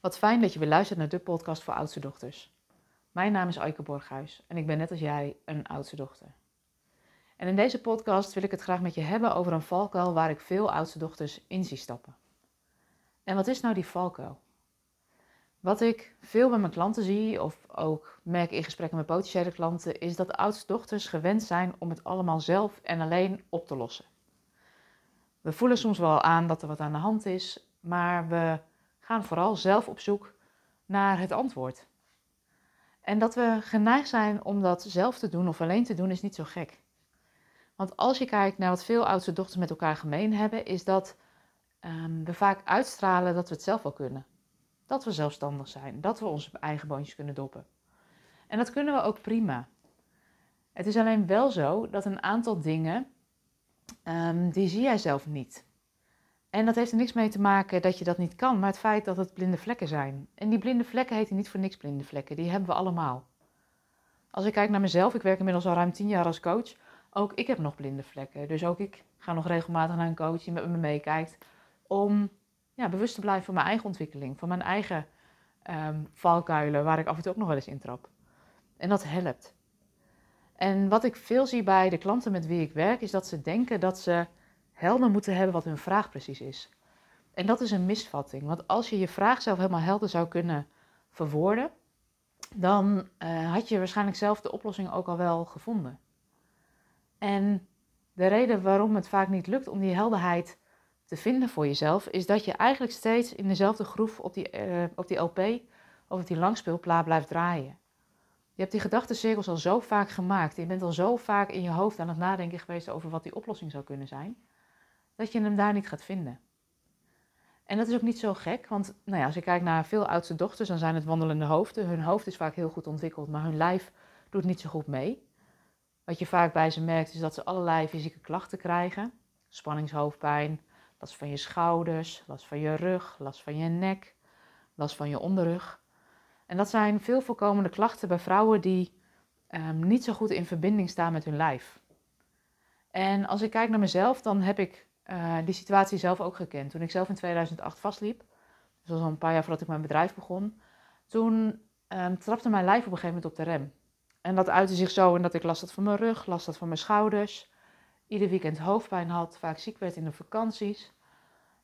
Wat fijn dat je weer luistert naar de podcast voor oudste dochters. Mijn naam is Aike Borghuis en ik ben net als jij een oudste dochter. En in deze podcast wil ik het graag met je hebben over een valkuil waar ik veel oudste dochters in zie stappen. En wat is nou die valkuil? Wat ik veel bij mijn klanten zie, of ook merk in gesprekken met potentiële klanten, is dat oudste dochters gewend zijn om het allemaal zelf en alleen op te lossen. We voelen soms wel aan dat er wat aan de hand is, maar we gaan vooral zelf op zoek naar het antwoord. En dat we geneigd zijn om dat zelf te doen of alleen te doen, is niet zo gek. Want als je kijkt naar wat veel oudste dochters met elkaar gemeen hebben, is dat um, we vaak uitstralen dat we het zelf wel kunnen. Dat we zelfstandig zijn, dat we onze eigen boontjes kunnen doppen. En dat kunnen we ook prima. Het is alleen wel zo dat een aantal dingen, um, die zie jij zelf niet. En dat heeft er niks mee te maken dat je dat niet kan, maar het feit dat het blinde vlekken zijn. En die blinde vlekken heten niet voor niks blinde vlekken, die hebben we allemaal. Als ik kijk naar mezelf, ik werk inmiddels al ruim tien jaar als coach, ook ik heb nog blinde vlekken. Dus ook ik ga nog regelmatig naar een coach die met me meekijkt om ja, bewust te blijven van mijn eigen ontwikkeling, van mijn eigen um, valkuilen, waar ik af en toe ook nog wel eens intrap. En dat helpt. En wat ik veel zie bij de klanten met wie ik werk, is dat ze denken dat ze helder moeten hebben wat hun vraag precies is. En dat is een misvatting, want als je je vraag zelf helemaal helder zou kunnen verwoorden, dan uh, had je waarschijnlijk zelf de oplossing ook al wel gevonden. En de reden waarom het vaak niet lukt om die helderheid te vinden voor jezelf, is dat je eigenlijk steeds in dezelfde groef op die, uh, op die LP of op die langspeelplaat blijft draaien. Je hebt die gedachtencirkels al zo vaak gemaakt. Je bent al zo vaak in je hoofd aan het nadenken geweest over wat die oplossing zou kunnen zijn dat je hem daar niet gaat vinden. En dat is ook niet zo gek, want nou ja, als je kijkt naar veel oudste dochters, dan zijn het wandelende hoofden. Hun hoofd is vaak heel goed ontwikkeld, maar hun lijf doet niet zo goed mee. Wat je vaak bij ze merkt, is dat ze allerlei fysieke klachten krijgen. Spanningshoofdpijn, last van je schouders, last van je rug, last van je nek, last van je onderrug. En dat zijn veel voorkomende klachten bij vrouwen die um, niet zo goed in verbinding staan met hun lijf. En als ik kijk naar mezelf, dan heb ik uh, die situatie zelf ook gekend. Toen ik zelf in 2008 vastliep, dus dat was al een paar jaar voordat ik mijn bedrijf begon, toen um, trapte mijn lijf op een gegeven moment op de rem. En dat uitte zich zo in dat ik last had van mijn rug, last had van mijn schouders, ieder weekend hoofdpijn had, vaak ziek werd in de vakanties.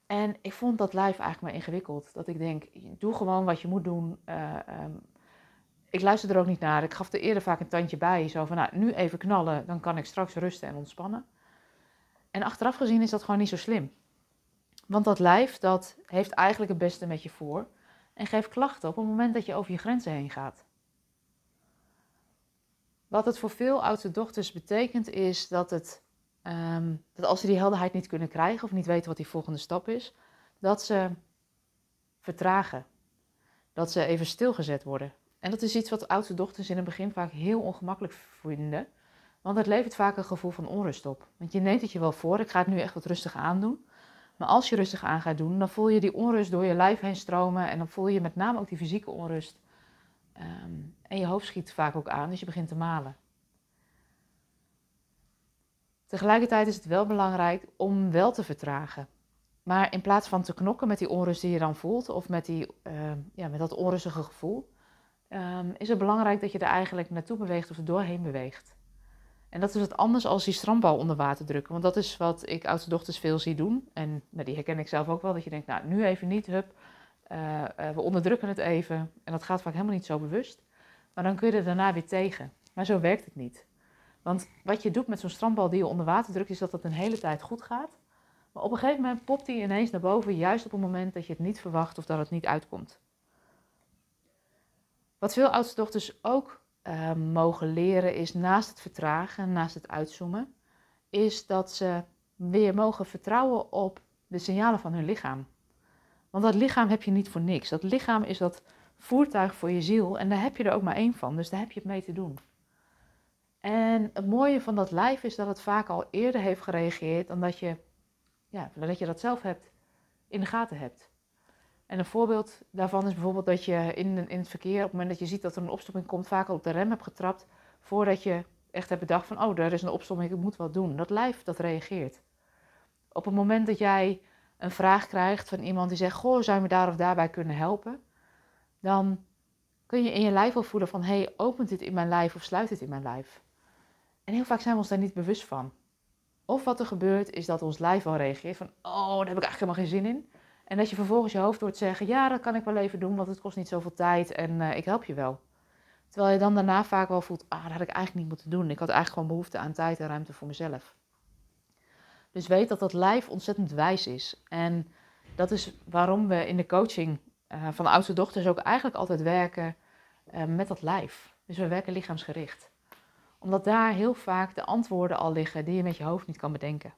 En ik vond dat lijf eigenlijk maar ingewikkeld. Dat ik denk, doe gewoon wat je moet doen. Uh, um, ik luister er ook niet naar. Ik gaf er eerder vaak een tandje bij. Zo van, nou, nu even knallen, dan kan ik straks rusten en ontspannen. En achteraf gezien is dat gewoon niet zo slim. Want dat lijf, dat heeft eigenlijk het beste met je voor en geeft klachten op het moment dat je over je grenzen heen gaat. Wat het voor veel oudste dochters betekent is dat, het, um, dat als ze die helderheid niet kunnen krijgen of niet weten wat die volgende stap is, dat ze vertragen. Dat ze even stilgezet worden. En dat is iets wat oudste dochters in het begin vaak heel ongemakkelijk vinden. Want het levert vaak een gevoel van onrust op. Want je neemt het je wel voor, ik ga het nu echt wat rustig aandoen. Maar als je rustig aan gaat doen, dan voel je die onrust door je lijf heen stromen. En dan voel je met name ook die fysieke onrust. Um, en je hoofd schiet vaak ook aan, dus je begint te malen. Tegelijkertijd is het wel belangrijk om wel te vertragen. Maar in plaats van te knokken met die onrust die je dan voelt, of met, die, uh, ja, met dat onrustige gevoel, um, is het belangrijk dat je er eigenlijk naartoe beweegt of er doorheen beweegt. En dat is wat anders als die strandbal onder water drukken. Want dat is wat ik oudste dochters veel zie doen. En nou, die herken ik zelf ook wel. Dat je denkt, nou nu even niet, hup. Uh, uh, we onderdrukken het even. En dat gaat vaak helemaal niet zo bewust. Maar dan kun je er daarna weer tegen. Maar zo werkt het niet. Want wat je doet met zo'n strandbal die je onder water drukt, is dat het een hele tijd goed gaat. Maar op een gegeven moment popt die ineens naar boven, juist op het moment dat je het niet verwacht of dat het niet uitkomt. Wat veel oudste dochters ook uh, mogen leren is naast het vertragen, naast het uitzoomen, is dat ze weer mogen vertrouwen op de signalen van hun lichaam. Want dat lichaam heb je niet voor niks. Dat lichaam is dat voertuig voor je ziel en daar heb je er ook maar één van, dus daar heb je het mee te doen. En het mooie van dat lijf is dat het vaak al eerder heeft gereageerd dan dat je, ja, dat, je dat zelf hebt, in de gaten hebt. En een voorbeeld daarvan is bijvoorbeeld dat je in, in het verkeer, op het moment dat je ziet dat er een opstopping komt, vaak al op de rem hebt getrapt voordat je echt hebt bedacht van, oh, er is een opstopping, ik moet wat doen. Dat lijf, dat reageert. Op het moment dat jij een vraag krijgt van iemand die zegt, goh, zou je me daar of daarbij kunnen helpen? dan kun je in je lijf wel voelen van, hé, hey, opent dit in mijn lijf of sluit dit in mijn lijf? En heel vaak zijn we ons daar niet bewust van. Of wat er gebeurt is dat ons lijf wel reageert van, oh, daar heb ik eigenlijk helemaal geen zin in. En dat je vervolgens je hoofd hoort zeggen, ja, dat kan ik wel even doen, want het kost niet zoveel tijd en uh, ik help je wel. Terwijl je dan daarna vaak wel voelt, ah, dat had ik eigenlijk niet moeten doen. Ik had eigenlijk gewoon behoefte aan tijd en ruimte voor mezelf. Dus weet dat dat lijf ontzettend wijs is. En dat is waarom we in de coaching uh, van oudste dochters ook eigenlijk altijd werken uh, met dat lijf. Dus we werken lichaamsgericht. Omdat daar heel vaak de antwoorden al liggen die je met je hoofd niet kan bedenken.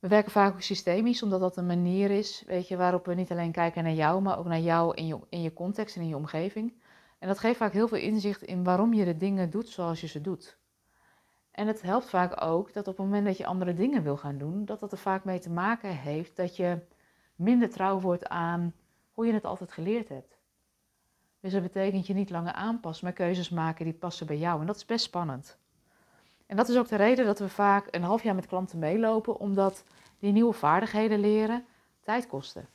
We werken vaak ook systemisch, omdat dat een manier is weet je, waarop we niet alleen kijken naar jou, maar ook naar jou in je, in je context en in je omgeving. En dat geeft vaak heel veel inzicht in waarom je de dingen doet zoals je ze doet. En het helpt vaak ook dat op het moment dat je andere dingen wil gaan doen, dat dat er vaak mee te maken heeft dat je minder trouw wordt aan hoe je het altijd geleerd hebt. Dus dat betekent je niet langer aanpast, maar keuzes maken die passen bij jou. En dat is best spannend. En dat is ook de reden dat we vaak een half jaar met klanten meelopen, omdat die nieuwe vaardigheden leren tijd kosten.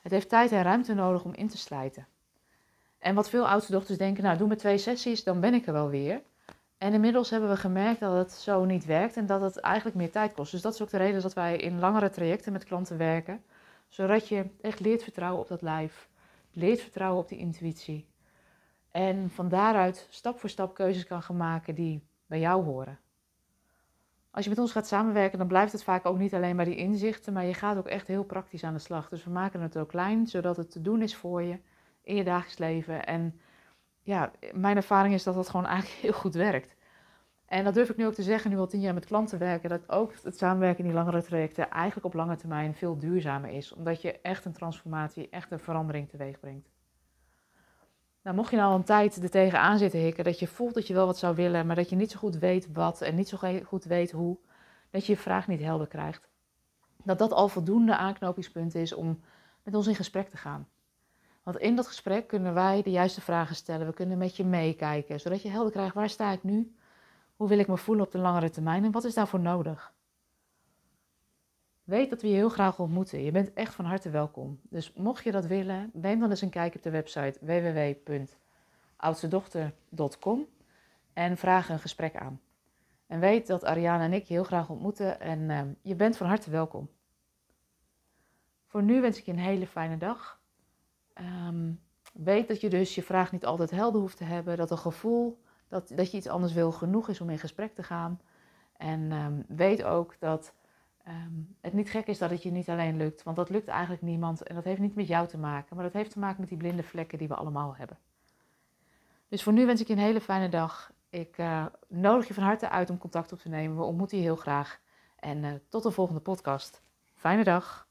Het heeft tijd en ruimte nodig om in te slijten. En wat veel oudste dochters denken, nou doe met twee sessies, dan ben ik er wel weer. En inmiddels hebben we gemerkt dat het zo niet werkt en dat het eigenlijk meer tijd kost. Dus dat is ook de reden dat wij in langere trajecten met klanten werken. Zodat je echt leert vertrouwen op dat lijf, leert vertrouwen op die intuïtie. En van daaruit stap voor stap keuzes kan gaan maken die bij jou horen. Als je met ons gaat samenwerken, dan blijft het vaak ook niet alleen bij die inzichten, maar je gaat ook echt heel praktisch aan de slag. Dus we maken het ook klein, zodat het te doen is voor je in je dagelijks leven. En ja, mijn ervaring is dat dat gewoon eigenlijk heel goed werkt. En dat durf ik nu ook te zeggen, nu al tien jaar met klanten werken, dat ook het samenwerken in die langere trajecten eigenlijk op lange termijn veel duurzamer is. Omdat je echt een transformatie, echt een verandering teweeg brengt. Nou, mocht je nou een tijd er tegenaan zitten hikken, dat je voelt dat je wel wat zou willen, maar dat je niet zo goed weet wat en niet zo goed weet hoe, dat je je vraag niet helder krijgt. Dat dat al voldoende aanknopingspunt is om met ons in gesprek te gaan. Want in dat gesprek kunnen wij de juiste vragen stellen. We kunnen met je meekijken, zodat je helder krijgt waar sta ik nu? Hoe wil ik me voelen op de langere termijn en wat is daarvoor nodig? Weet dat we je heel graag ontmoeten. Je bent echt van harte welkom. Dus mocht je dat willen, neem dan eens een kijk op de website www.oudstedochter.com en vraag een gesprek aan. En weet dat Ariane en ik je heel graag ontmoeten en uh, je bent van harte welkom. Voor nu wens ik je een hele fijne dag. Um, weet dat je dus je vraag niet altijd helder hoeft te hebben. Dat een gevoel dat, dat je iets anders wil genoeg is om in gesprek te gaan. En um, weet ook dat um, het niet gek is dat het je niet alleen lukt. Want dat lukt eigenlijk niemand. En dat heeft niet met jou te maken. Maar dat heeft te maken met die blinde vlekken die we allemaal hebben. Dus voor nu wens ik je een hele fijne dag. Ik uh, nodig je van harte uit om contact op te nemen. We ontmoeten je heel graag. En uh, tot de volgende podcast. Fijne dag.